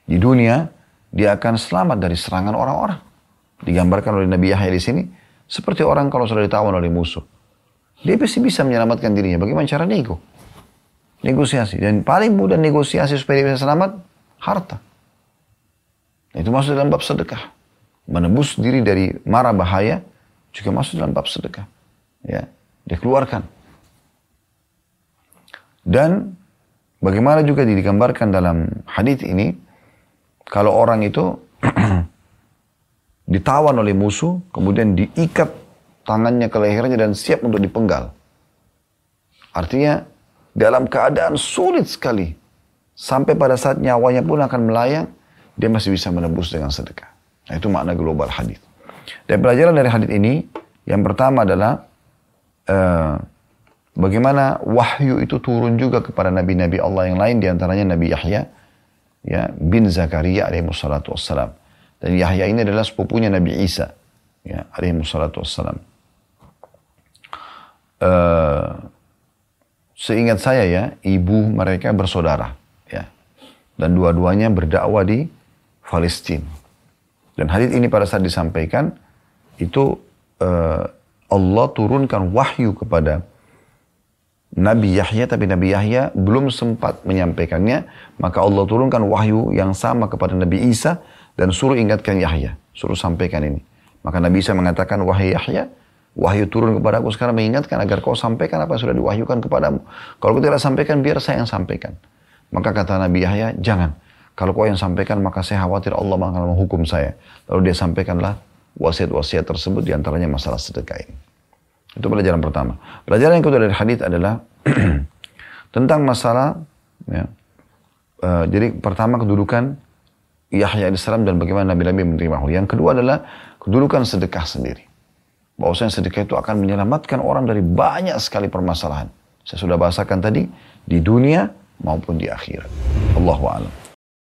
Speaker 1: Di dunia dia akan selamat dari serangan orang-orang. Digambarkan oleh Nabi Yahya di sini seperti orang kalau sudah ditawan oleh musuh. Dia pasti bisa menyelamatkan dirinya. Bagaimana cara nego? Negosiasi. Dan paling mudah negosiasi supaya dia bisa selamat, harta. Itu masuk dalam bab sedekah. Menebus diri dari mara bahaya juga masuk dalam bab sedekah. Ya, dikeluarkan. Dan bagaimana juga digambarkan dalam hadis ini, kalau orang itu *clears throat* ditawan oleh musuh, kemudian diikat tangannya ke lehernya dan siap untuk dipenggal. Artinya dalam keadaan sulit sekali. Sampai pada saat nyawanya pun akan melayang, dia masih bisa menebus dengan sedekah. Nah, itu makna global hadis. Dan pelajaran dari hadis ini, yang pertama adalah uh, bagaimana wahyu itu turun juga kepada nabi-nabi Allah yang lain, di antaranya Nabi Yahya ya, bin Zakaria alaihi wassalatu wassalam. Dan Yahya ini adalah sepupunya Nabi Isa ya, alaihi wassalatu wassalam. Uh, seingat saya ya, ibu mereka bersaudara ya. Dan dua-duanya berdakwah di Palestina. Dan hadis ini pada saat disampaikan itu uh, Allah turunkan wahyu kepada Nabi Yahya, tapi Nabi Yahya belum sempat menyampaikannya, maka Allah turunkan wahyu yang sama kepada Nabi Isa dan suruh ingatkan Yahya, suruh sampaikan ini. Maka Nabi Isa mengatakan, wahai Yahya, Wahyu turun kepada aku sekarang mengingatkan agar kau sampaikan apa yang sudah diwahyukan kepadamu. Kalau kau tidak sampaikan, biar saya yang sampaikan. Maka kata Nabi Yahya, jangan. Kalau kau yang sampaikan, maka saya khawatir Allah akan menghukum saya. Lalu dia sampaikanlah wasiat-wasiat tersebut di antaranya masalah sedekah ini. Itu pelajaran pertama. Pelajaran yang kedua dari hadis adalah *clears throat* tentang masalah ya, uh, jadi pertama kedudukan Yahya alaihissalam dan bagaimana Nabi-Nabi menerima wahyu. Yang kedua adalah kedudukan sedekah sendiri. Bahwasanya sedekah itu akan menyelamatkan orang dari banyak sekali permasalahan. Saya sudah bahasakan tadi di dunia maupun di akhirat. Allahu a'lam.